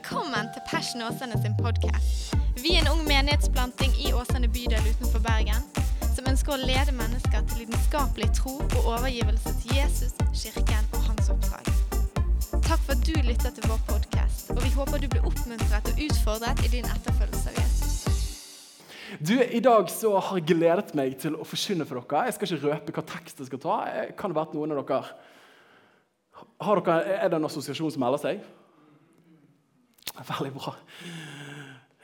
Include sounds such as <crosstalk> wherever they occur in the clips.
Velkommen til Passion Åsane sin podkast. Vi er en ung menighetsplanting i Åsane bydel utenfor Bergen som ønsker å lede mennesker til lidenskapelig tro og overgivelse til Jesus, kirken og hans oppdrag. Takk for at du lytter til vår podkast, og vi håper du blir oppmuntret og utfordret i din etterfølgelse av Jesus. Du, I dag så har jeg gledet meg til å forkynne for dere. Jeg skal ikke røpe hva tekst jeg skal ta. Jeg kan det være noen av dere har dere, Er det en assosiasjon som melder seg? <laughs> Veldig bra.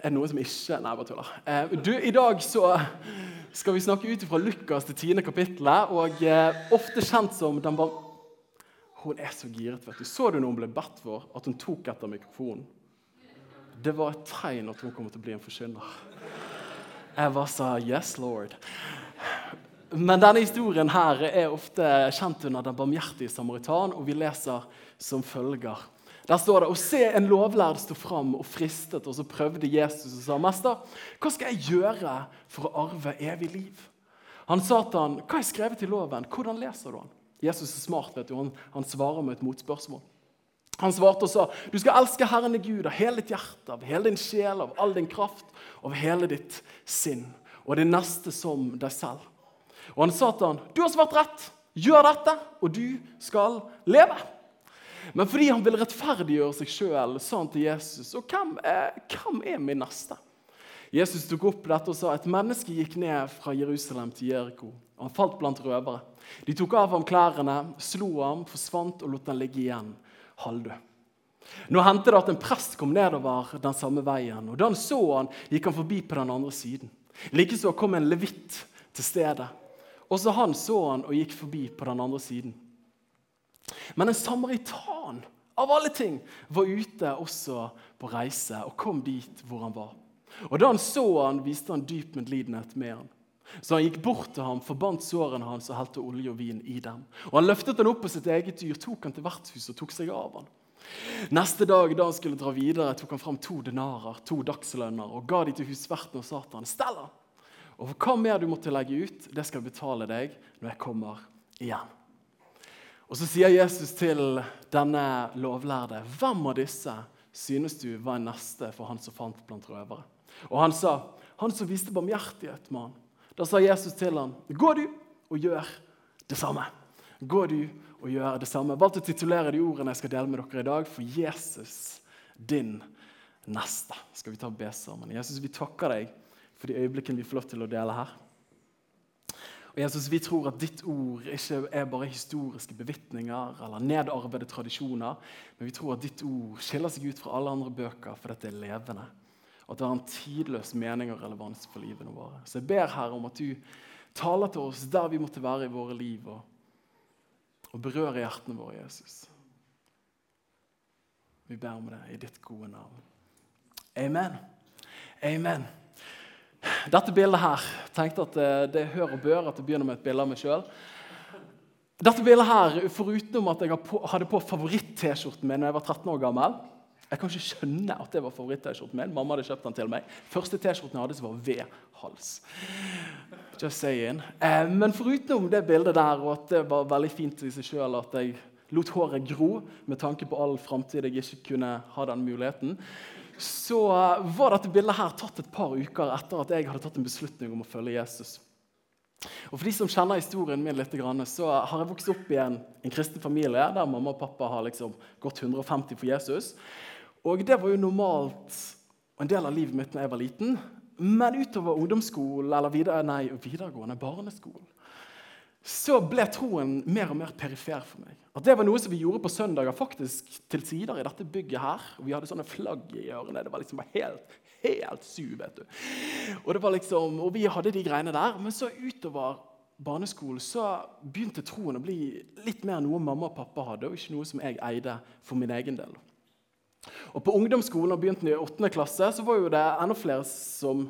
Er det noen som ikke Nei, bare tuller. Eh, I dag så skal vi snakke ut fra Lukas til tiende kapittelet, og eh, ofte kjent som den var Hun er så giret, vet du. Så du når hun ble bedt for at hun tok etter mikrofonen? Det var et tegn at hun kommer til å bli en forkynner. Jeg bare sa 'Yes, Lord'. Men denne historien her er ofte kjent under Den barmhjertige samaritan, og vi leser som følger. Der står det å se en lovlærd stå fram og fristet, og så prøvde Jesus og sa, 'Mester, hva skal jeg gjøre for å arve evig liv?' Han sa til han, 'Hva er skrevet i loven? Hvordan leser du han?' Jesus er smart, vet du. Han, han svarer med et motspørsmål. Han svarte og sa, 'Du skal elske Herren i Gud av hele ditt hjerte, av hele din sjel, av all din kraft, av hele ditt sinn.' 'Og det neste som deg selv.' Og han sa til han, 'Du har svart rett. Gjør dette, og du skal leve.' Men fordi han ville rettferdiggjøre seg sjøl, sa han til Jesus, 'Og hvem er, hvem er min neste?' Jesus tok opp dette og sa et menneske gikk ned fra Jerusalem til Jeriko. Han falt blant røvere. De tok av ham klærne, slo ham, forsvant og lot ham ligge igjen halvdød. Nå hendte det at en prest kom nedover den samme veien. og Da han så han, gikk han forbi på den andre siden. Likeså kom en levitt til stedet. Også han så han og gikk forbi på den andre siden. Men en samaritan av alle ting var ute også på reise og kom dit hvor han var. Og Da han så han, viste han dyp medlidenhet med han. Så han gikk bort til ham, forbandt sårene hans og helte olje og vin i dem. Og Han løftet han opp på sitt eget dyr, tok han til vertshuset og tok seg av han. Neste dag da han skulle dra videre, tok han fram to denarer, to dagslønner, og ga de til husverten og sa til han, stell han. Og hva mer du måtte legge ut, det skal jeg betale deg når jeg kommer igjen. Og Så sier Jesus til denne lovlærde, hvem av disse synes du var en neste for han som fant blant røvere? Og han sa, han som viste barmhjertighet med han. Da sa Jesus til han, gå du og gjør det samme. Gå du og gjør det samme. Jeg valgte å titulere de ordene jeg skal dele med dere i dag, for Jesus, din neste. Skal vi ta og be sammen? Jesus, vi takker deg for de øyeblikkene vi får lov til å dele her. Og Jesus, Vi tror at ditt ord ikke er bare historiske bevitninger eller nedarvede tradisjoner, men vi tror at ditt ord skiller seg ut fra alle andre bøker fordi det er levende. Og at det har en tidløs mening og relevans for livene våre. Så jeg ber her om at du taler til oss der vi måtte være i våre liv, og, og berører hjertene våre, Jesus. Vi ber om det i ditt gode navn. Amen. Amen. Dette bildet her tenkte at det, det hør og bør at det begynner med et bilde av meg sjøl. Dette bildet her, Foruten at jeg hadde på favoritt-T-skjorten min da jeg var 13 år gammel Jeg kan ikke skjønne at det var favoritt-T-skjorten min. Mamma hadde kjøpt den til meg. Første T-skjorten jeg hadde, var V-hals. Just saying. Eh, men foruten det bildet der, og at det var veldig fint i seg sjøl at jeg lot håret gro med tanke på all framtid jeg ikke kunne ha den muligheten, så var dette bildet her tatt et par uker etter at jeg hadde tatt en beslutning om å følge Jesus. Og For de som kjenner historien min litt, så har jeg vokst opp i en, en kristen familie der mamma og pappa har liksom gått 150 for Jesus. Og Det var jo normalt en del av livet mitt da jeg var liten. Men utover ungdomsskolen eller videre, nei, videregående barneskolen så ble troen mer og mer perifer for meg. At Det var noe som vi gjorde på søndager faktisk til sider i dette bygget. her. Vi hadde sånne flagg i ørene. Det var liksom helt, helt su, vet du. Og, det var liksom, og vi hadde de greiene der. Men så utover barneskolen så begynte troen å bli litt mer noe mamma og pappa hadde, og ikke noe som jeg eide for min egen del. Og På ungdomsskolen og begynte i 8. klasse, så var jo det enda flere som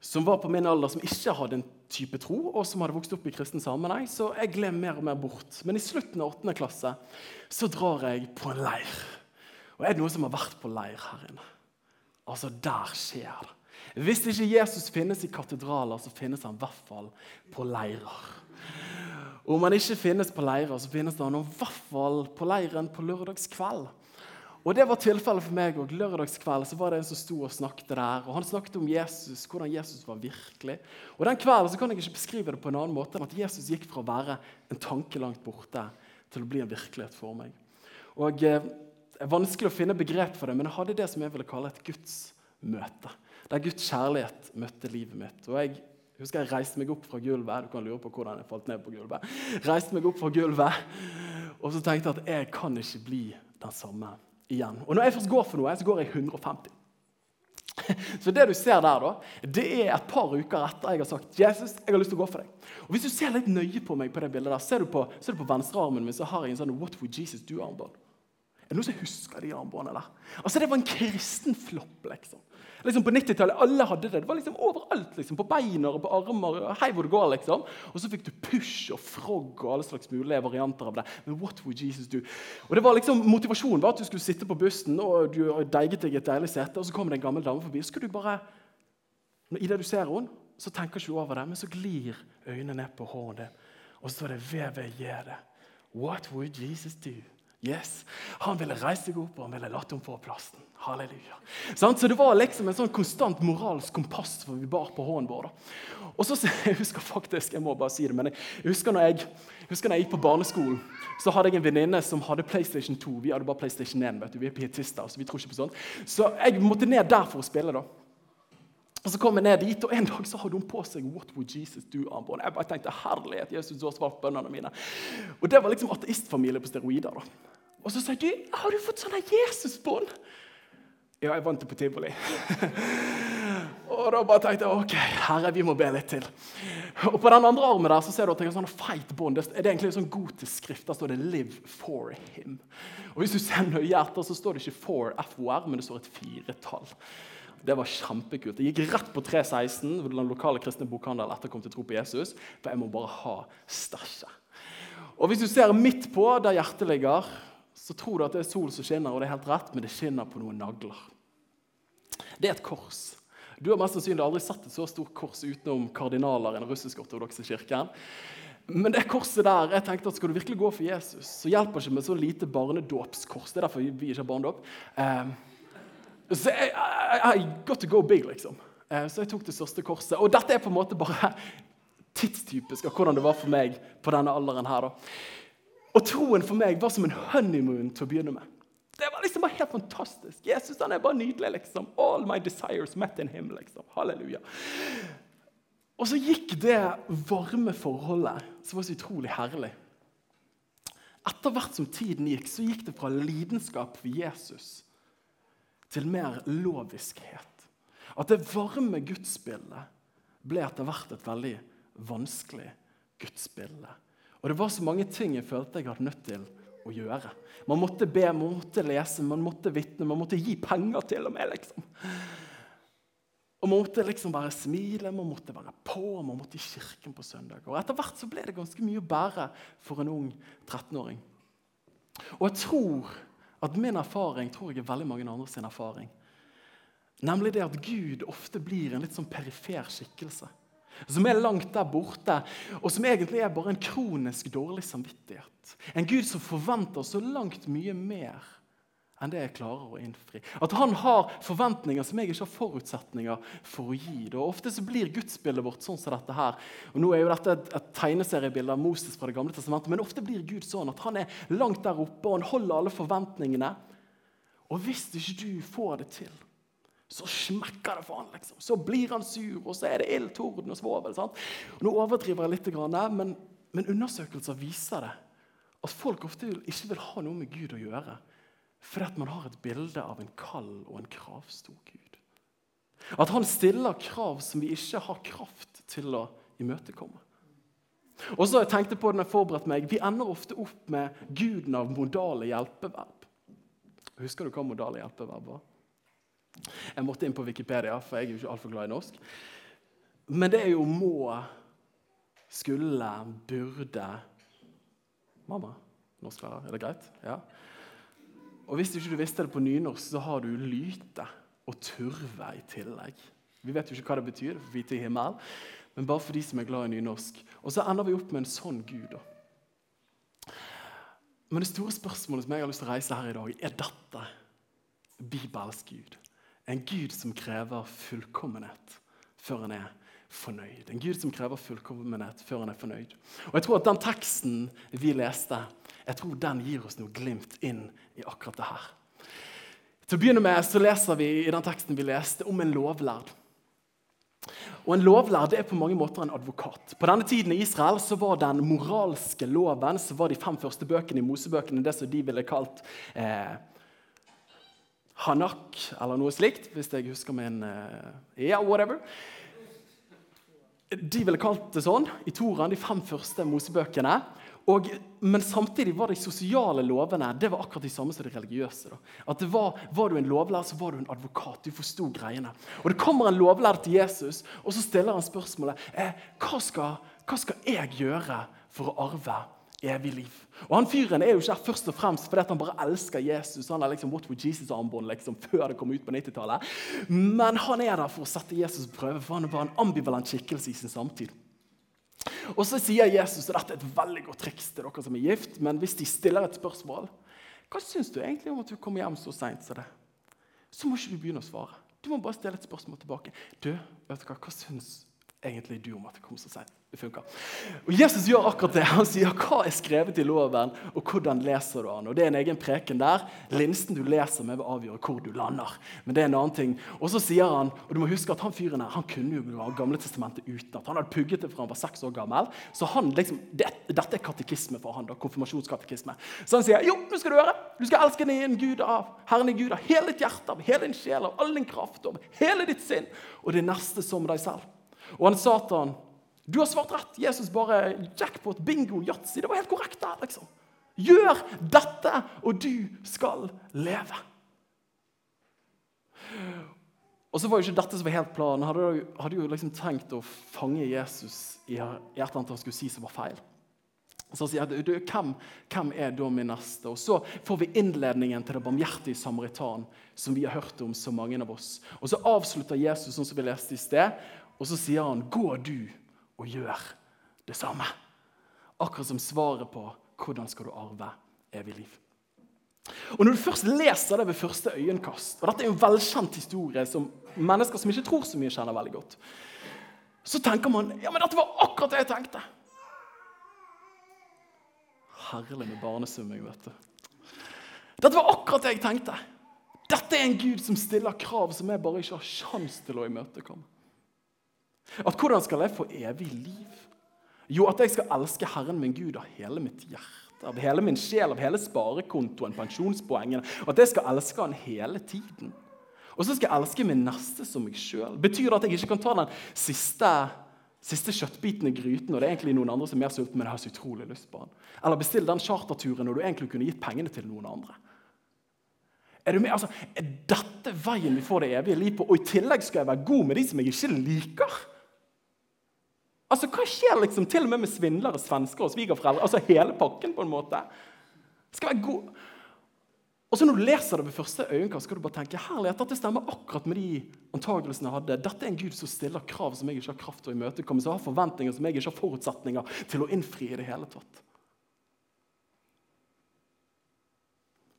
som var på min alder, som ikke hadde en type tro, og som hadde vokst opp i kristen sammenheng. Så jeg gled mer og mer bort. Men i slutten av 8. klasse så drar jeg på en leir. Og er det noen som har vært på leir her inne? Altså, der skjer det. Hvis ikke Jesus finnes i katedraler, så finnes han i hvert fall på leirer. Om han ikke finnes på leirer, så finnes han i hvert fall på leiren på lørdagskveld. Og Det var tilfellet for meg òg. Lørdagskveld så var det en som sto og snakket der. og Han snakket om Jesus, hvordan Jesus var virkelig. Og Den kvelden så kan jeg ikke beskrive det på en annen måte enn at Jesus gikk fra å være en tanke langt borte til å bli en virkelighet for meg. Og eh, Det er vanskelig å finne begrep for det, men jeg hadde det som jeg ville kalle et gudsmøte. Der Guds kjærlighet møtte livet mitt. Og jeg husker jeg reiste meg opp fra gulvet. Du kan lure på hvordan jeg falt ned på gulvet. Reiste meg opp fra gulvet, Og så tenkte jeg at jeg kan ikke bli den samme igjen. Og når jeg først går for noe, så går jeg 150. <laughs> Så det du ser der, da, det er et par uker etter jeg har sagt Jesus, jeg har lyst til å gå for deg. Og Hvis du ser litt nøye på meg på det bildet der, ser du på, ser du på venstrearmen min så har jeg en sånn What would Jesus do-armbånd. Er det noen som husker de armbåndene der? Altså, Det var en kristen flopp. liksom liksom på 90-tallet. Alle hadde det. Det var liksom overalt. liksom, På beina og på armer. og Hei hvor det går, liksom. Og så fikk du push og frog og alle slags mulige varianter av det. Men what would Jesus do? Og det var liksom, Motivasjonen var at du skulle sitte på bussen og du deiget deg et deilig sete, og så kommer det en gammel dame forbi. så skulle du bare, I det du ser henne, så tenker ikke du over det, men så glir øynene ned på hånden din, og så står det VVJ. What would Jesus do? Yes. Han ville reist seg opp og han ville latt henne få plassen. Halleluja. Så det var liksom en sånn konstant moralsk kompass for vi bar på hånden vår. Og så, <laughs> Jeg husker faktisk, jeg må bare si det, men jeg husker når jeg, husker når jeg gikk på barneskolen, så hadde jeg en venninne som hadde PlayStation 2. Vi hadde bare PlayStation 1. vet du, Vi er pietister, så vi tror ikke på sånt. Så jeg måtte ned der for å spille. da. Og så kom jeg ned dit, og En dag så hadde hun på seg What would Jesus do-armbånd. Jeg bare tenkte, herlighet, Jesus har svart bønnene mine. Og Det var liksom ateistfamilie på steroider. da. Og så sa jeg, du, har du fått sånn Jesus-bånd? Ja, jeg vant det på tivoli. <laughs> og da bare tenkte jeg ok, herre, vi må be litt til. Og På den andre armen der så ser du at jeg har sånn feit bånd. Det egentlig en sånn gotisk skrift. Der står det 'Live for him'. Og Hvis du ser nøye etter, så står det ikke 'for FOR', men det står et firetall. Det var kjempekult. Jeg gikk rett på 316, hvor den lokale kristne bokhandel etter kom til tro på Jesus. For jeg må bare ha stæsjet. Og hvis du ser midt på der hjertet ligger, så tror du at det er sol som skinner, og det er helt rett, men det skinner på noen nagler. Det er et kors. Du har mest sannsynlig aldri sett et så stort kors utenom kardinaler i den russisk-ortodokse kirken. Men det korset der, jeg tenkte at skal du virkelig gå for Jesus, så hjelper det ikke med så lite barnedåpskors. Det er derfor vi ikke har barnedåp. Eh, så jeg, I got to go big, liksom. Eh, så jeg tok det største korset. Og dette er på en måte bare tidstypisk av hvordan det var for meg på denne alderen. her. Og troen for meg var som en honeymoon til å begynne med. Det var liksom bare helt fantastisk. Jesus han er bare nydelig. liksom. All my desires met in him. liksom. Halleluja. Og så gikk det varme forholdet, som var så utrolig herlig Etter hvert som tiden gikk, så gikk det fra lidenskap for Jesus til mer loviskhet. At det varme gudsbildet ble etter hvert et veldig vanskelig gudsbilde. Og det var så mange ting jeg følte jeg hadde nødt til å gjøre. Man måtte be, man måtte lese, man måtte vitne, man måtte gi penger til og med. liksom. Og Man måtte liksom bare smile, man måtte være på, man måtte i kirken på søndag. Og Etter hvert så ble det ganske mye å bære for en ung 13-åring. Og jeg tror at min erfaring tror jeg er veldig mange andre sin erfaring. Nemlig det at Gud ofte blir en litt sånn perifer skikkelse. Som er langt der borte, og som egentlig er bare en kronisk dårlig samvittighet. En Gud som forventer så langt mye mer enn det jeg klarer å innfri. At han har forventninger som jeg ikke har forutsetninger for å gi. Og Ofte så blir gudsbildet vårt sånn som dette her. Og nå er jo dette et, et tegneseriebilde av Moses fra Det gamle testamentet, men ofte blir Gud sånn at han er langt der oppe, og han holder alle forventningene. Og hvis ikke du får det til, så smekker det for han liksom. Så blir han sur, og så er det ild, torden og svovel. sant? Nå overdriver jeg litt, men, men undersøkelser viser det at folk ofte ikke vil ha noe med Gud å gjøre. Fordi at man har et bilde av en kald og en kravstor Gud. At han stiller krav som vi ikke har kraft til å imøtekomme. Og så jeg tenkte på den jeg forberedte meg, Vi ender ofte opp med guden av modale hjelpeverb. Husker du hva modale hjelpeverb var? Jeg måtte inn på Wikipedia, for jeg er jo ikke altfor glad i norsk. Men det er jo må, skulle, burde Mamma? Norsklærer, er det greit? Ja. Og Hvis du ikke visste det på nynorsk, så har du lyte og turve i tillegg. Vi vet jo ikke hva det betyr, det får vite himmel, men bare for de som er glad i nynorsk. Og så ender vi opp med en sånn Gud. da. Men det store spørsmålet som jeg har lyst til å reise her i dag, er dette bibelsk Gud. En Gud som krever fullkommenhet før han er fornøyd. En Gud som krever fullkommenhet før han er fornøyd. Og jeg tror at Den teksten vi leste, jeg tror den gir oss noe glimt inn i akkurat det her. Til å begynne med så leser vi i den teksten vi leste om en lovlærd. Og En lovlærd er på mange måter en advokat. På denne tiden i Israel så var den moralske loven så var de fem første bøkene i Mosebøkene det som de ville kalt eh, Hanak, eller noe slikt, hvis jeg husker min eh, Ja, whatever. De ville kalt det sånn i Toraen, de fem første Mosebøkene. Og, men samtidig var de sosiale lovene det var akkurat de samme som de religiøse. Da. At det var, var du en lovlærer, så var du en advokat. Du forsto greiene. Og Det kommer en lovlærer til Jesus, og så stiller han spørsmålet eh, hva, skal, hva skal jeg gjøre for å arve evig liv. Og han Fyren er jo ikke her først og fremst fordi han bare elsker Jesus. Han er liksom What would Jesus-armbånd liksom, før det kom ut på 90-tallet. Men han er der for å sette Jesus på prøve, for han var en ambivalent skikkelse i sin samtid. Og så sier Jesus, og dette er et veldig godt triks til dere som er gift, men hvis de stiller et spørsmål Hva syns du egentlig om at du kommer hjem så seint som det? Så må ikke du begynne å svare. Du må bare stille et spørsmål tilbake. Du, vet du hva, hva syns egentlig du om at jeg kom så seint? Det funker. Og Jesus gjør akkurat det. Han sier hva er skrevet i loven, og hvordan leser du den? Og Det er en egen preken der. Linsen du leser med, vil avgjøre hvor du lander. Men det er en annen ting. Og så sier han, og du må huske at han fyren her, han kunne jo Gamle testamentet utenat. Han hadde pugget det fra han var seks år gammel. Så han liksom, det, dette er katekisme for han, da, konfirmasjonskatekisme. Så han sier jo, nå skal du høre. Du skal elske din Gud av Herren i Gud av hele ditt hjerte, av hele din sjel, av all din kraft, av hele ditt sinn. Og det neste som deg selv. Og han Satan du har svart rett. Jesus bare jackpot, bingo, yatzy. Det var helt korrekt. der, liksom. Gjør dette, og du skal leve. Og så var jo ikke dette som var helt planen. Hadde, hadde jo liksom tenkt å fange Jesus i et eller annet han skulle si som var feil. Så sier jeg, du, hvem, hvem er da min neste? Og Så får vi innledningen til det barmhjertige samaritan, som vi har hørt om så mange av oss. Og Så avslutter Jesus sånn som vi leste i sted, og så sier han, 'Gå du og gjør det samme. Akkurat som svaret på hvordan skal du arve evig liv. Og Når du først leser det ved første øyekast, og dette er en velkjent historie som mennesker som ikke tror så mye, kjenner veldig godt, så tenker man ja, men dette var akkurat det jeg tenkte. Herlig med barnesumming, vet du. Dette var akkurat det jeg tenkte. Dette er en Gud som stiller krav som jeg bare ikke har sjanse til å imøtekomme. At hvordan skal jeg få evig liv? Jo, at jeg skal elske Herren min Gud av hele mitt hjerte, av hele min sjel, av hele sparekontoen, pensjonspoengene. Og at jeg skal elske Han hele tiden. Og så skal jeg elske min neste som meg sjøl. Betyr det at jeg ikke kan ta den siste, siste kjøttbiten i gryten når det er egentlig noen andre som er mer sulten, men jeg har så utrolig lyst på den? Eller bestille den charterturen når du egentlig kunne gitt pengene til noen andre? Er, du med? Altså, er dette veien vi får det evige liv på? Og i tillegg skal jeg være god med de som jeg ikke liker? Altså, Hva skjer liksom til og med med svindlere, svensker og svigerforeldre? Altså hele pakken, på en måte. Skal være god. Og så Når du leser det ved første øyekast, skal du bare tenke herlighet, dette stemmer akkurat med de antakelsene jeg hadde. Dette er en Gud som stiller krav som jeg ikke har kraft til å imøtekomme, som har forventninger som jeg ikke har forutsetninger til å innfri i det hele tatt.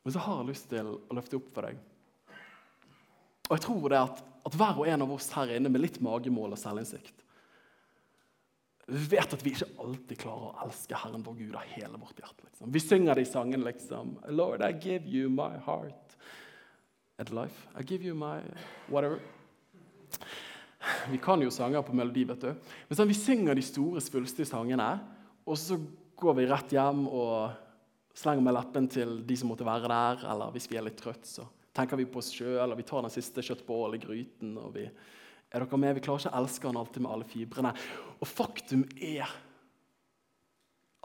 Men så har jeg lyst til å løfte opp for deg. Og jeg tror det at, at hver og en av oss her inne med litt magemål og selvinnsikt vi vet at vi ikke alltid klarer å elske Herren vår Gud av hele vårt hjerte. Liksom. Vi synger det i sangen liksom Lord, I give you my heart and life. I give you my whatever. Vi kan jo sanger på melodi, vet du. Men sånn, vi synger de store, svulstige sangene, og så går vi rett hjem og slenger med leppen til de som måtte være der. Eller hvis vi er litt trøtt, så tenker vi på oss sjøl, og vi tar den siste kjøttbollen i gryten. og vi er dere med? Vi klarer ikke å elske han alltid med alle fibrene. Og faktum er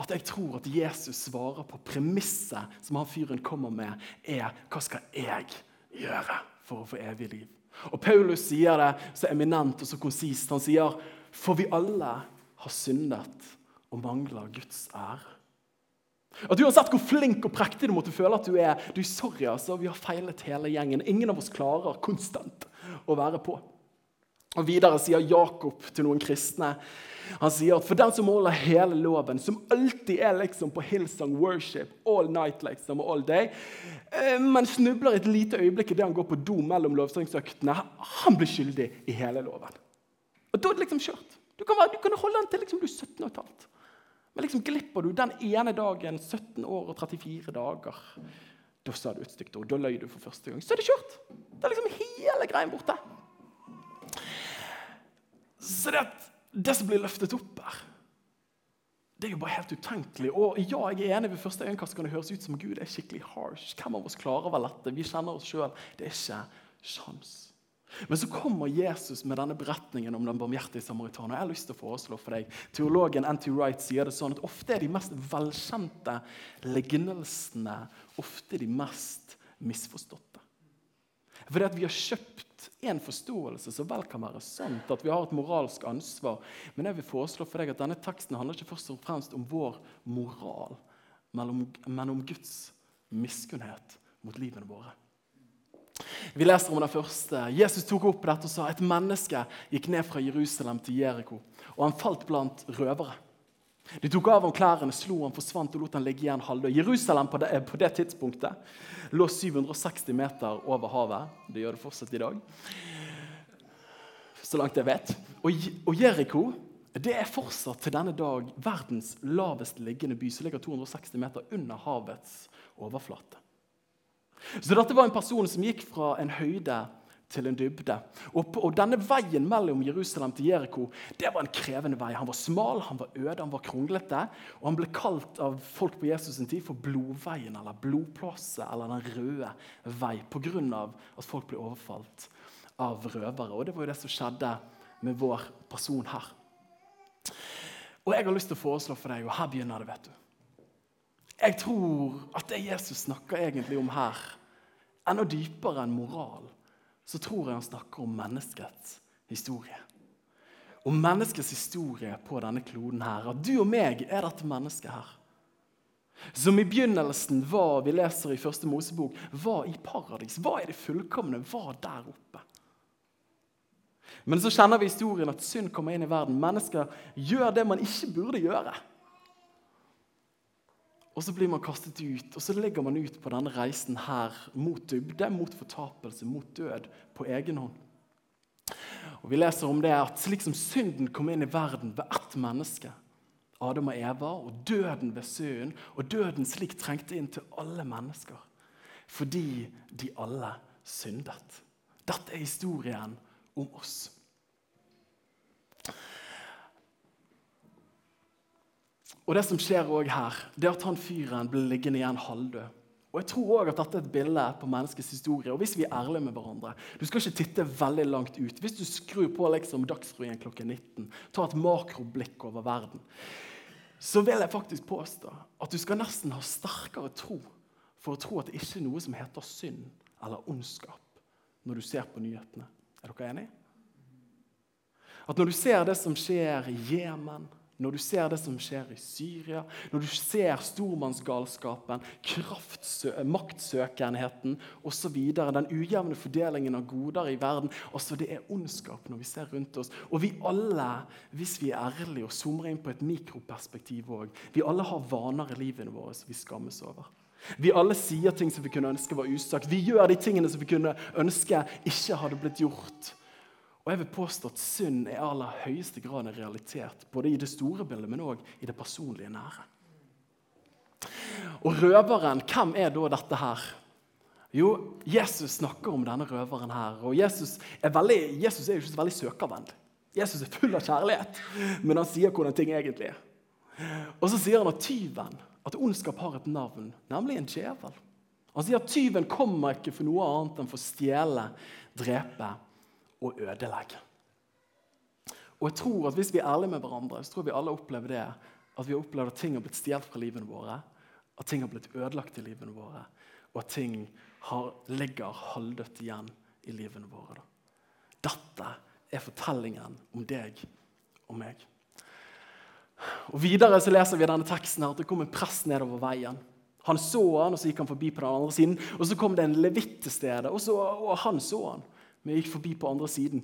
at jeg tror at Jesus svarer på premisset som han fyren kommer med, er hva skal jeg gjøre for å få evig liv? Og Paulus sier det så eminent og så konsist. Han sier for vi alle har syndet og mangler Guds ære. At Uansett hvor flink og prektig du måtte føle at du er, du sorry altså, vi har feilet hele gjengen. Ingen av oss klarer konstant å være på. Og Videre sier Jakob til noen kristne han sier at for den som holder hele loven, som alltid er liksom på Hillsong worship all night liksom, all day, eh, men snubler et lite øyeblikk idet han går på do mellom lovsangsøktene, han blir skyldig i hele loven. Og Da er det liksom kjørt. Du kan, være, du kan holde den til liksom du er 17 15. Men liksom glipper du den ene dagen, 17 år og 34 dager, da sa du et stygt ord. Da løy du for første gang. Så er det kjørt. Det er liksom hele greien borte. Så det, det som blir løftet opp her, det er jo bare helt utenkelig. Og ja, jeg er enig ved første øyekast kan det høres ut som Gud er skikkelig harsh. Hvem av oss klarer vel dette? Vi kjenner oss sjøl. Det er ikke sjans. Men så kommer Jesus med denne beretningen om den barmhjertige samaritaner. Jeg har lyst til å foreslå for deg. Teologen N.T. Wright sier det sånn at ofte er de mest velkjente lignelsene ofte de mest misforståtte. Fordi at vi har kjøpt en forståelse som vel kan være sant, at vi har et moralsk ansvar. Men jeg vil foreslå for deg at denne teksten handler ikke først og fremst om vår moral, men om Guds miskunnhet mot livene våre. Vi leser om den første. Jesus tok opp dette og sa et menneske gikk ned fra Jerusalem til Jeriko, og han falt blant røvere. De tok av ham klærne, slo ham, forsvant og lot ham ligge igjen halvdød. Jerusalem på det, på det, tidspunktet lå 760 meter over havet. Det gjør det fortsatt i dag. Så langt jeg vet. Og, og Jeriko det er fortsatt til denne dag verdens lavest liggende by, som ligger 260 meter under havets overflate. Så dette var en person som gikk fra en høyde til en dybde. Og, på, og denne veien mellom Jerusalem til Jeriko det var en krevende vei. Han var smal, han var øde, han var kronglete. Og han ble kalt av folk på Jesus' sin tid for blodveien eller blodplåset eller Den røde vei pga. at folk ble overfalt av røvere. Og det var jo det som skjedde med vår person her. Og jeg har lyst til å foreslå for deg, og her begynner det, vet du. Jeg tror at det Jesus snakker egentlig om her, enda dypere enn moral så tror jeg han snakker om menneskets historie. Om menneskets historie på denne kloden her. At du og meg er dette mennesket her. Som i begynnelsen var, vi leser i første Mosebok, var i paradis. Var i det fullkomne, var der oppe. Men så kjenner vi historien at synd kommer inn i verden. Mennesker gjør det man ikke burde gjøre. Og så blir man kastet ut, og så legger man ut på denne reisen her mot dybde, mot fortapelse, mot død på egen hånd. Og Vi leser om det at slik som synden kom inn i verden ved ett menneske, Adam og Eva, og døden ved synden, og døden slik trengte inn til alle mennesker, fordi de alle syndet. Dette er historien om oss. Og det som skjer også her, det er at han fyren blir liggende igjen halvdød. Og jeg tror også at dette er et bilde på menneskets historie. Og hvis vi er ærlige med hverandre Du skal ikke titte veldig langt ut. Hvis du skrur på liksom Dagsrevyen klokken 19, ta et makroblikk over verden, så vil jeg faktisk påstå at du skal nesten ha sterkere tro for å tro at det ikke er noe som heter synd eller ondskap når du ser på nyhetene. Er dere enige? At når du ser det som skjer i Jemen når du ser det som skjer i Syria, når du ser stormannsgalskapen, maktsøkenheten osv., den ujevne fordelingen av goder i verden altså Det er ondskap når vi ser rundt oss. Og vi alle, hvis vi er ærlige og zoomer inn på et mikroperspektiv òg, vi alle har vaner i livene våre som vi skammes over. Vi alle sier ting som vi kunne ønske var usagt. Vi gjør de tingene som vi kunne ønske ikke hadde blitt gjort. Og jeg vil påstå at synd er aller høyeste grad en realitet, både i det store bildet, men òg i det personlige nære. Og røveren, hvem er da dette her? Jo, Jesus snakker om denne røveren her. Og Jesus er, veldig, Jesus er jo ikke så veldig søkervennlig. Jesus er full av kjærlighet, men han sier hvordan ting egentlig er. Og så sier han at tyven, at ondskap har et navn, nemlig en djevel. Han sier at tyven kommer ikke for noe annet enn for å stjele, drepe og ødelegge. Og jeg tror at Hvis vi er ærlige med hverandre, så tror vi alle opplever det. At vi har opplevd at ting har blitt stjålet fra livene våre, at ting har blitt ødelagt i livene våre, og at ting har, ligger halvdødt igjen i livene våre. Dette er fortellingen om deg og meg. Og Videre så leser vi denne teksten her, at det kom en prest nedover veien. Han så han, og så gikk han forbi på den andre siden. Og Så kom det en levitt til stedet, og, og han så han jeg gikk forbi på andre siden.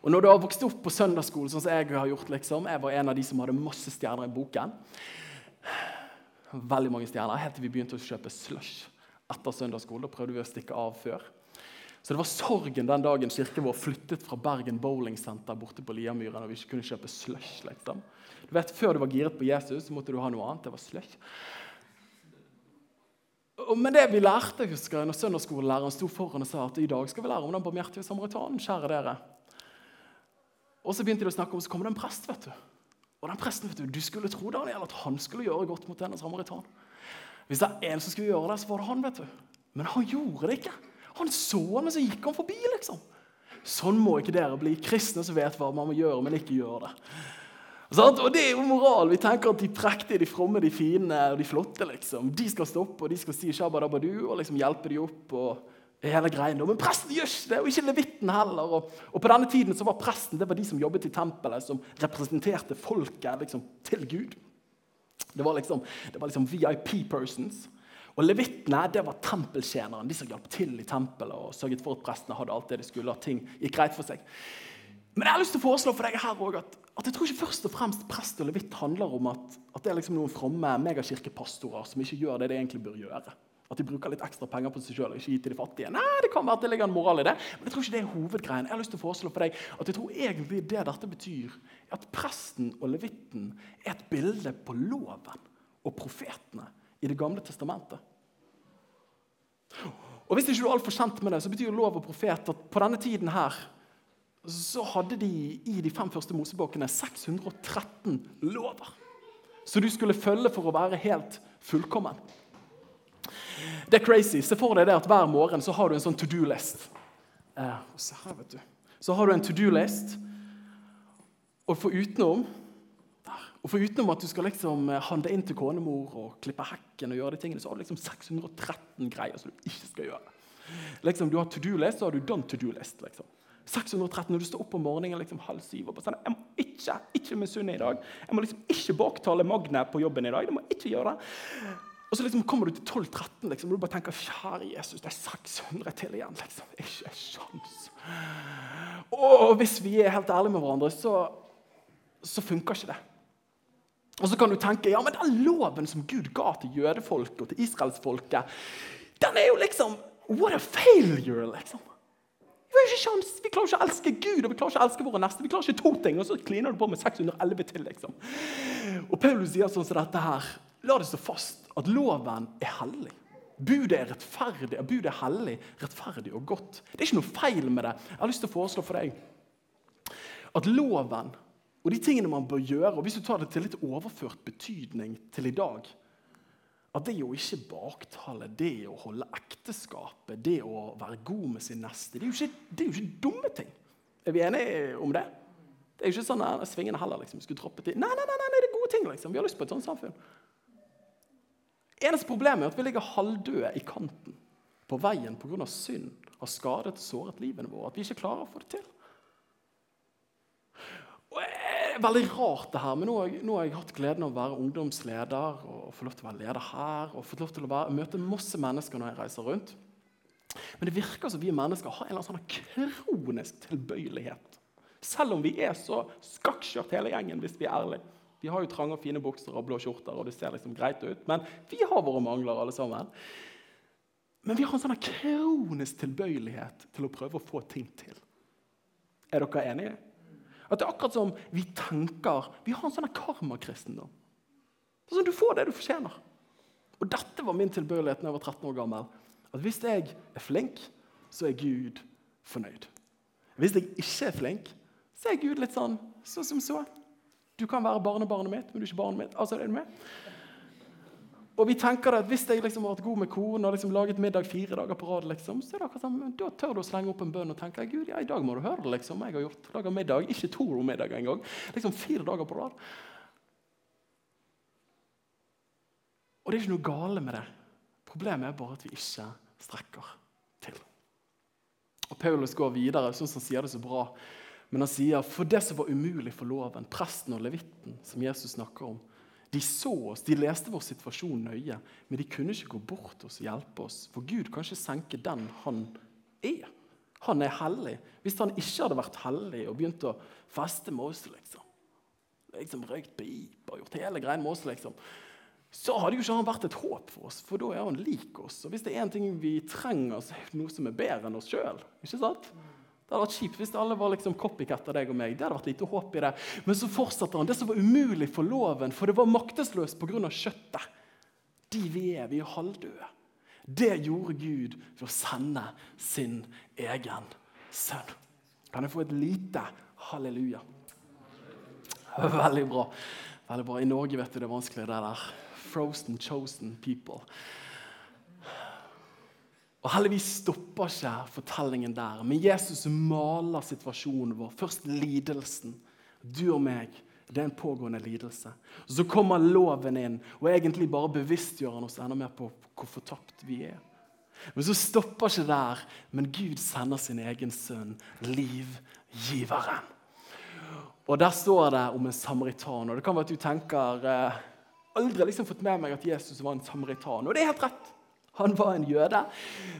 Og når du har vokst opp på søndagsskole, sånn som jeg har gjort, liksom, jeg var en av de som hadde masse stjerner i boken. Veldig mange stjerner, Helt til vi begynte å kjøpe slush etter søndagsskole. Da prøvde vi å stikke av før. Så det var sorgen den dagen kirken vår flyttet fra Bergen bowlingsenter borte på Liamyren, og vi ikke kunne kjøpe slush. Liksom. Du vet, Før du var giret på Jesus, så måtte du ha noe annet. Det var slush. Men det vi lærte, husker jeg, når søndagsskolelæreren sto foran og sa at i dag skal vi lære om den barmhjertige samaritanen. kjære dere. Og så begynte de å snakke om, så kommer det en prest. vet du. Og den presten, vet Du du skulle tro Daniel, at han skulle gjøre godt mot denne samaritan. Hvis det er en som skulle gjøre det, så var det han. vet du. Men han gjorde det ikke. Han så og så gikk han forbi. liksom. Sånn må ikke dere bli kristne som vet hva man må gjøre, men ikke gjør det. Og det er jo moral. Vi tenker at de prektige, de fromme, de fine og de flotte liksom, de skal stoppe og de skal si shabadabadu og liksom hjelpe de opp. og hele greien. Men presten gjør ikke det, og ikke levitten heller. Og, og, på denne tiden så var presten det var de som jobbet i tempelet, som representerte folket liksom, til Gud. Det var liksom, det var liksom VIP persons. Og Levittene det var tempeltjeneren, de som hjalp til i tempelet og sørget for at prestene hadde alt det de skulle, at ting gikk greit for seg. Men jeg har lyst til å foreslå for deg her også at, at jeg tror ikke først og fremst prest og levitt handler om at, at det er liksom noen fromme megakirkepastorer som ikke gjør det de egentlig bør gjøre. At de bruker litt ekstra penger på seg sjøl og ikke gir til de fattige. Nei, det kan være at det ligger en moral i det, men jeg tror ikke det er hovedgreien. Jeg har lyst til å foreslå for deg at jeg tror egentlig det dette betyr, er at presten og levitten er et bilde på loven og profetene i Det gamle testamentet. Og Hvis ikke du er altfor kjent med det, så betyr lov og profet at på denne tiden her så hadde de i de fem første mosebøkene 613 lover. Så du skulle følge for å være helt fullkommen. Det er crazy. Se for deg det at hver morgen så har du en sånn to do-list. Eh, se her, vet du. Så har du en to do-list, og for utenom og utenom at du skal liksom eh, handle inn til konemor og klippe hekken, og gjøre de tingene, så har du liksom 613 greier som du ikke skal gjøre. Liksom, du har to do-list, så har du done to do-list. liksom. 613 når du står opp om morgenen liksom halv syv og sånn, Jeg må ikke ikke misunne i dag. Jeg må liksom ikke baktale Magne på jobben i dag. Jeg må ikke gjøre det. Og så liksom kommer du til 12-13, liksom, og du bare tenker Kjære Jesus, det er 600 til igjen. liksom. Ikke sjans. Og hvis vi er helt ærlige med hverandre, så, så funker ikke det. Og så kan du tenke ja, men den loven som Gud ga til jødefolket og til israelsfolket, den er jo liksom What a failure, liksom. Vi har ikke sjans. Vi klarer ikke å elske Gud og vi klarer ikke å elske våre neste. Vi klarer ikke to ting, og så kliner du på med 611 til. liksom. Og Paulus sier sånn som dette her. La det stå fast at loven er hellig. Budet er rettferdig, budet er hellig, rettferdig og godt. Det er ikke noe feil med det. Jeg har lyst til å foreslå for deg at loven og de tingene man bør gjøre, og hvis du tar det til litt overført betydning til i dag At det å ikke baktale, det å holde ekteskapet, det å være god med sin neste Det er jo ikke, er jo ikke dumme ting. Er vi enige om det? Det er jo ikke sånn at svingende heller. liksom, skulle troppe til. Nei, nei, nei, nei, det er gode ting. liksom. Vi har lyst på et sånt samfunn. Eneste problemet er at vi ligger halvdøde i kanten på veien pga. synd har skadet og såret livene våre. At vi ikke klarer å få det til. Er veldig rart, det her, men nå har, jeg, nå har jeg hatt gleden av å være ungdomsleder og få lov til å være leder her og fått lov til å være, møte masse mennesker når jeg reiser rundt. Men det virker som vi mennesker har en eller annen sånn kronisk tilbøyelighet. Selv om vi er så skakkskjørt hele gjengen, hvis vi er ærlige. Vi har jo trange og fine bukser og blå skjorter, og det ser liksom greit ut. Men vi har våre mangler, alle sammen. Men vi har en sånn kronisk tilbøyelighet til å prøve å få ting til. Er dere enige? At det er akkurat som vi tenker Vi har en sånn karmakristendom. Sånn, du får det du fortjener. Og dette var min tilbøyelighet da jeg var 13 år gammel. At hvis jeg er flink, så er Gud fornøyd. Hvis jeg ikke er flink, så er Gud litt sånn så som så. Du kan være barnebarnet mitt, men du er ikke barnet mitt. Altså, er du med? Og vi tenker at Hvis jeg liksom har vært god med kona og liksom laget middag fire dager på rad, liksom, så er det akkurat sånn, da tør du å slenge opp en bønn og tenke Gud, ja, i dag må du høre det. liksom, jeg har gjort laget middag, Ikke to middag engang. Liksom fire dager på rad. Og det er ikke noe gale med det. Problemet er bare at vi ikke strekker til. Og Paulus går videre, sånn som han sier det så bra men han sier for det som var umulig for loven, presten og levitten, som Jesus snakker om, de så oss, de leste vår situasjon nøye, men de kunne ikke gå bort oss og hjelpe oss. For Gud kan ikke senke den han er. Han er hellig. Hvis han ikke hadde vært hellig og begynt å feste med oss, liksom, liksom røykt pip og gjort hele greien med oss, liksom, så hadde jo ikke han vært et håp for oss, for da er han lik oss. Og hvis det er en ting vi trenger, så er det noe som er bedre enn oss sjøl. Det hadde vært kjipt hvis alle var liksom copycat av deg og meg. Det hadde vært lite håp i det. Men så fortsatte han. Det som var umulig for loven, for det var maktesløst pga. kjøttet. De vi er, vi er halvdøde. Det gjorde Gud ved å sende sin egen sønn. Kan jeg få et lite halleluja? Veldig bra. Veldig bra. I Norge vet du det er vanskelig, det der. Frozen, chosen people. Og Heldigvis stopper ikke fortellingen der, men Jesus maler situasjonen vår. Først lidelsen. Du og meg det er en pågående lidelse. Så kommer loven inn og egentlig bare bevisstgjør han oss enda mer på hvor fortapt vi er. Men så stopper ikke der. Men Gud sender sin egen sønn, livgiveren. Og Der står det om en samaritan. Og det kan være at du tenker eh, aldri liksom fått med meg at Jesus var en samaritan. Og det er helt rett. Han var en jøde.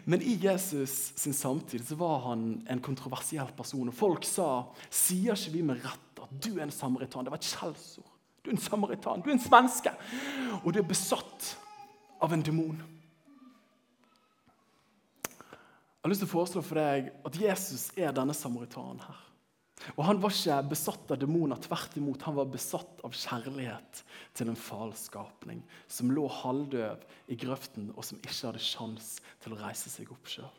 Men i Jesus sin samtid så var han en kontroversiell person. Og folk sa sier ikke vi med rett at du er en samaritan. Det var et skjellsord. Du er en samaritan, du er en svenske, og du er besatt av en demon. Jeg har lyst til å foreslå for deg at Jesus er denne samaritanen her. Og Han var ikke besatt av demoner, tvert imot. Han var besatt av kjærlighet til en falskapning som lå halvdøv i grøften, og som ikke hadde sjans til å reise seg opp sjøl.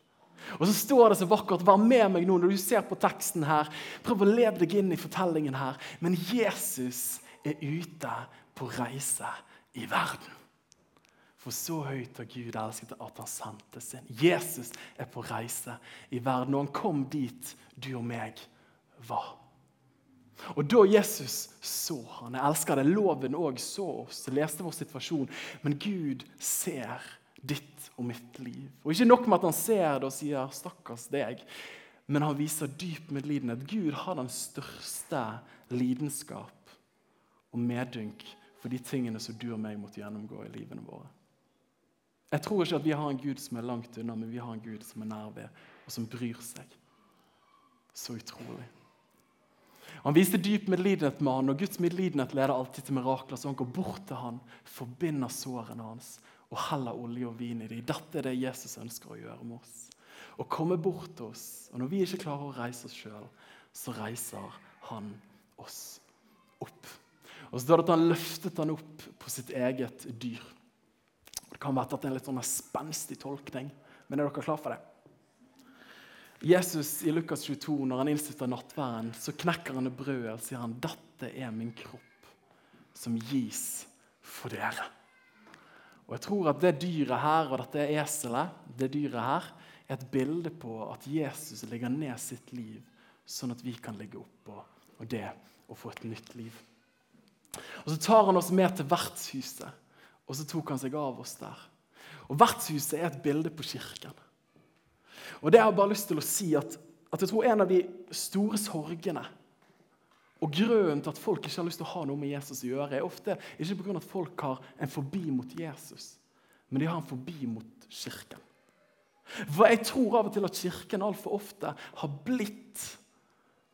Og så står det så vakkert, Vær med meg nå når du ser på teksten her. Prøv å leve deg inn i fortellingen her. Men Jesus er ute på reise i verden. For så høyt har Gud elsket at han sendte sin. Jesus er på reise i verden, og han kom dit du og meg var. Og da Jesus så han, jeg elsker det, loven òg så oss, leste vår situasjon, men Gud ser ditt og mitt liv. Og Ikke nok med at han ser det og sier 'stakkars deg', men han viser dyp medlidenhet. Gud har den største lidenskap og medynk for de tingene som du og meg måtte gjennomgå i livene våre. Jeg tror ikke at vi har en Gud som er langt unna, men vi har en Gud som er nær ved, og som bryr seg. Så utrolig. Han viste dyp medlidenhet med han, og Guds medlidenhet leder alltid til mirakler. Så han går bort til han, forbinder sårene hans og heller olje og vin i dem. Dette er det Jesus ønsker å gjøre med oss. Å komme bort til oss. Og når vi ikke klarer å reise oss sjøl, så reiser han oss opp. Og så står det at han løftet han opp på sitt eget dyr. Det kan være at det er en litt sånn spenstig tolkning, men er dere klar for det? Jesus i Lukas 22, når han innstifter nattværen, så knekker han det brødet og sier han, 'Dette er min kropp, som gis for dere'. Og jeg tror at det dyret her og dette eselet det dyret her, er et bilde på at Jesus legger ned sitt liv, sånn at vi kan ligge oppå og det og få et nytt liv. Og Så tar han oss med til vertshuset, og så tok han seg av oss der. Og Vertshuset er et bilde på kirken. Og det jeg har bare lyst til å si at, at jeg tror en av de store sorgene og Grunnen til at folk ikke har lyst til å ha noe med Jesus å gjøre, er ofte ikke pga. at folk har en forbi mot Jesus, men de har en forbi mot Kirken. For jeg tror av og til at Kirken altfor ofte har blitt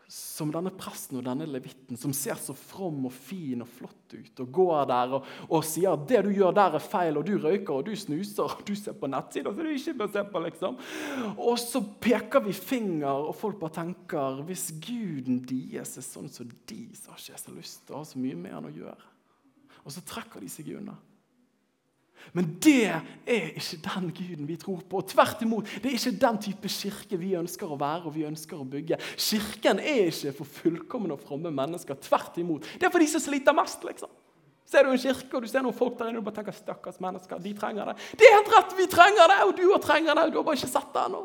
som denne presten og denne levitten, som ser så from og fin og flott ut, og går der og, og sier at det du gjør der, er feil, og du røyker og du snuser, og du ser på nettsider som du ikke bør se på. liksom. Og så peker vi finger, og folk bare tenker hvis guden deres er sånn som de, så har ikke jeg så lyst til å ha så mye med han å gjøre. Og så trekker de seg unna. Men det er ikke den guden vi tror på. Tvert imot, det er ikke den type kirke vi ønsker å være og vi ønsker å bygge. Kirken er ikke for fullkomne og fromme mennesker. Tvert imot. Det er for de som sliter mest. liksom. Ser du en kirke og du ser noen folk der inne og bare tenker stakkars mennesker, de trenger det. Det er helt rett, vi trenger det, og du trenger det. Du har bare ikke sett det ennå.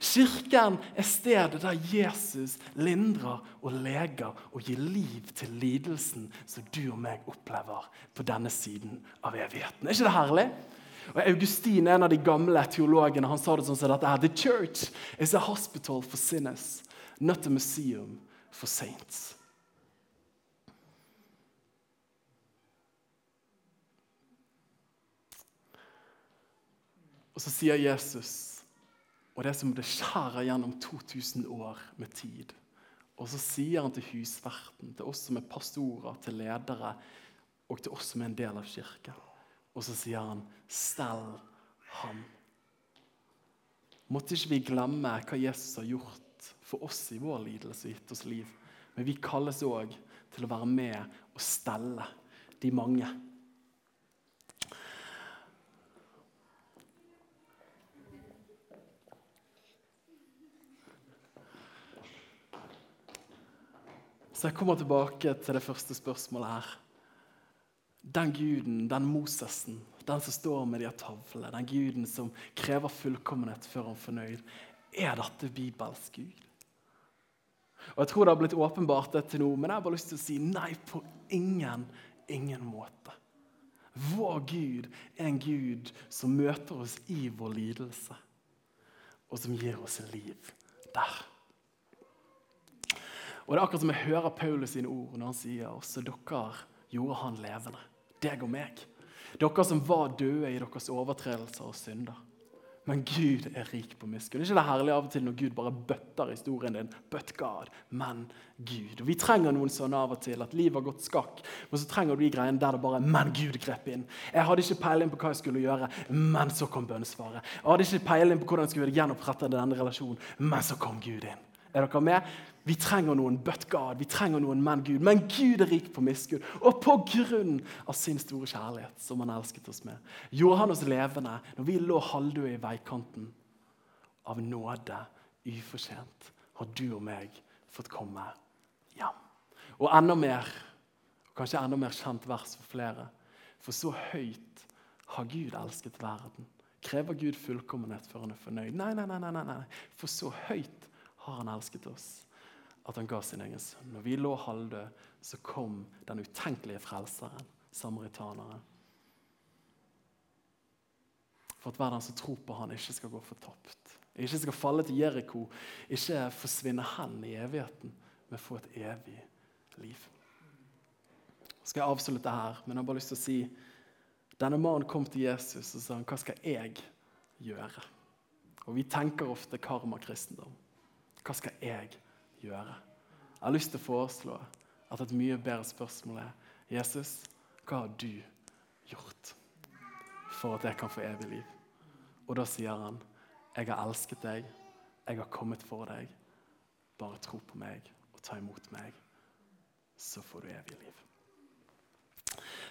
Kirken er stedet der Jesus lindrer og leger og gir liv til lidelsen som du og meg opplever på denne siden av evigheten. Er ikke det herlig? Og Augustin, en av de gamle teologene, han sa det sånn som dette. The church is a hospital for sinners, not a museum for saints. Og så sier Jesus Og det er som det skjærer gjennom 2000 år med tid. Og så sier han til husverten, til oss som er pastorer, til ledere og til oss som er en del av kirken. Og så sier han, 'Stell ham'. Måtte ikke vi glemme hva Jesus har gjort for oss i vår lidelse og gitt oss liv. Men vi kalles òg til å være med og stelle de mange. Så jeg kommer tilbake til det første spørsmålet her. Den guden, den Mosesen, den som står med de tavlene, den guden som krever fullkommenhet før han er fornøyd, er dette Bibels Gud? Og Jeg tror det har blitt åpenbart det til nå, men jeg har bare lyst til å si nei, på ingen, ingen måte. Vår Gud er en Gud som møter oss i vår lidelse, og som gir oss liv der. Og det er akkurat som jeg hører Paulus sine ord når han sier også dere gjorde han levende. Deg og meg. Dere som var døde i deres overtredelser og synder. Men Gud er rik på miskunn. Ikke det herlig av og til når Gud bare bøtter historien din? But God, men Gud. Og Vi trenger noen sånne av og til. At livet har gått skakk. Men så trenger du de greiene der det bare Men Gud grep inn. Jeg hadde ikke peiling på hva jeg skulle gjøre, men så kom bønnesvaret. Jeg hadde ikke peiling på hvordan jeg skulle gjenopprette denne relasjonen, men så kom Gud inn. Er dere med? Vi trenger noen but God, vi trenger noen men Gud. Men Gud er rik på miskunn, og på grunn av sin store kjærlighet, som han elsket oss med, gjorde han oss levende når vi lå halvdøde i veikanten. Av nåde, ufortjent, har du og meg fått komme hjem. Og enda mer, kanskje enda mer kjent vers for flere. For så høyt har Gud elsket verden. Krever Gud fullkommenhet før han er fornøyd? Nei, nei, nei. nei, nei. For så høyt har han elsket oss at han ga sin egen sønn. Når vi lå halvdøde, så kom den utenkelige frelseren, samaritaneren. For at hver den som tror på han ikke skal gå fortapt. Ikke skal falle til Jeriko, ikke forsvinne hen i evigheten, men få et evig liv. Så skal jeg avslutte her, men jeg har bare lyst til å si denne mannen kom til Jesus og sa hva skal jeg gjøre? Og Vi tenker ofte karmakristendom. Hva skal jeg gjøre? Jeg har lyst til å foreslå at et mye bedre spørsmål er Jesus, hva har du gjort for at jeg kan få evig liv? Og da sier han, jeg har elsket deg, jeg har kommet for deg. Bare tro på meg og ta imot meg, så får du evig liv.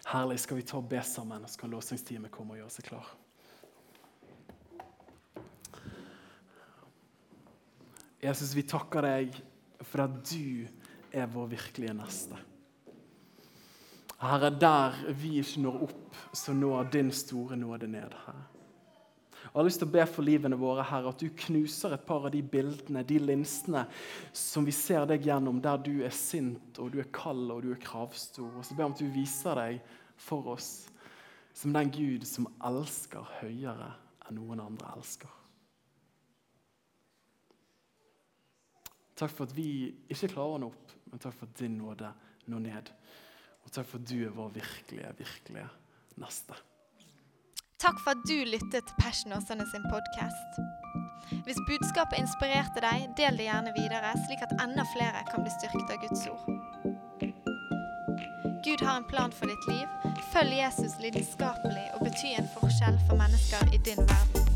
Herlig. Skal vi ta og be sammen, så kan låsingsteamet komme og gjøre seg klar. Jesus, vi takker deg for at du er vår virkelige neste. Herre, der vi ikke når opp, så når din store nåde ned. Herre. Jeg har lyst til å be for livene våre, Herre, at du knuser et par av de bildene, de linsene, som vi ser deg gjennom, der du er sint, og du er kald og du er kravstor. Og så ber jeg om at du viser deg for oss som den Gud som elsker høyere enn noen andre elsker. Takk for at vi ikke klarer nå opp, men takk for at din nåde når ned. Og takk for at du er vår virkelige, virkelige neste. Takk for at du lyttet til Passion Åsane sin podkast. Hvis budskapet inspirerte deg, del det gjerne videre, slik at enda flere kan bli styrket av Guds ord. Gud har en plan for ditt liv. Følg Jesus lidenskapelig og bety en forskjell for mennesker i din verden.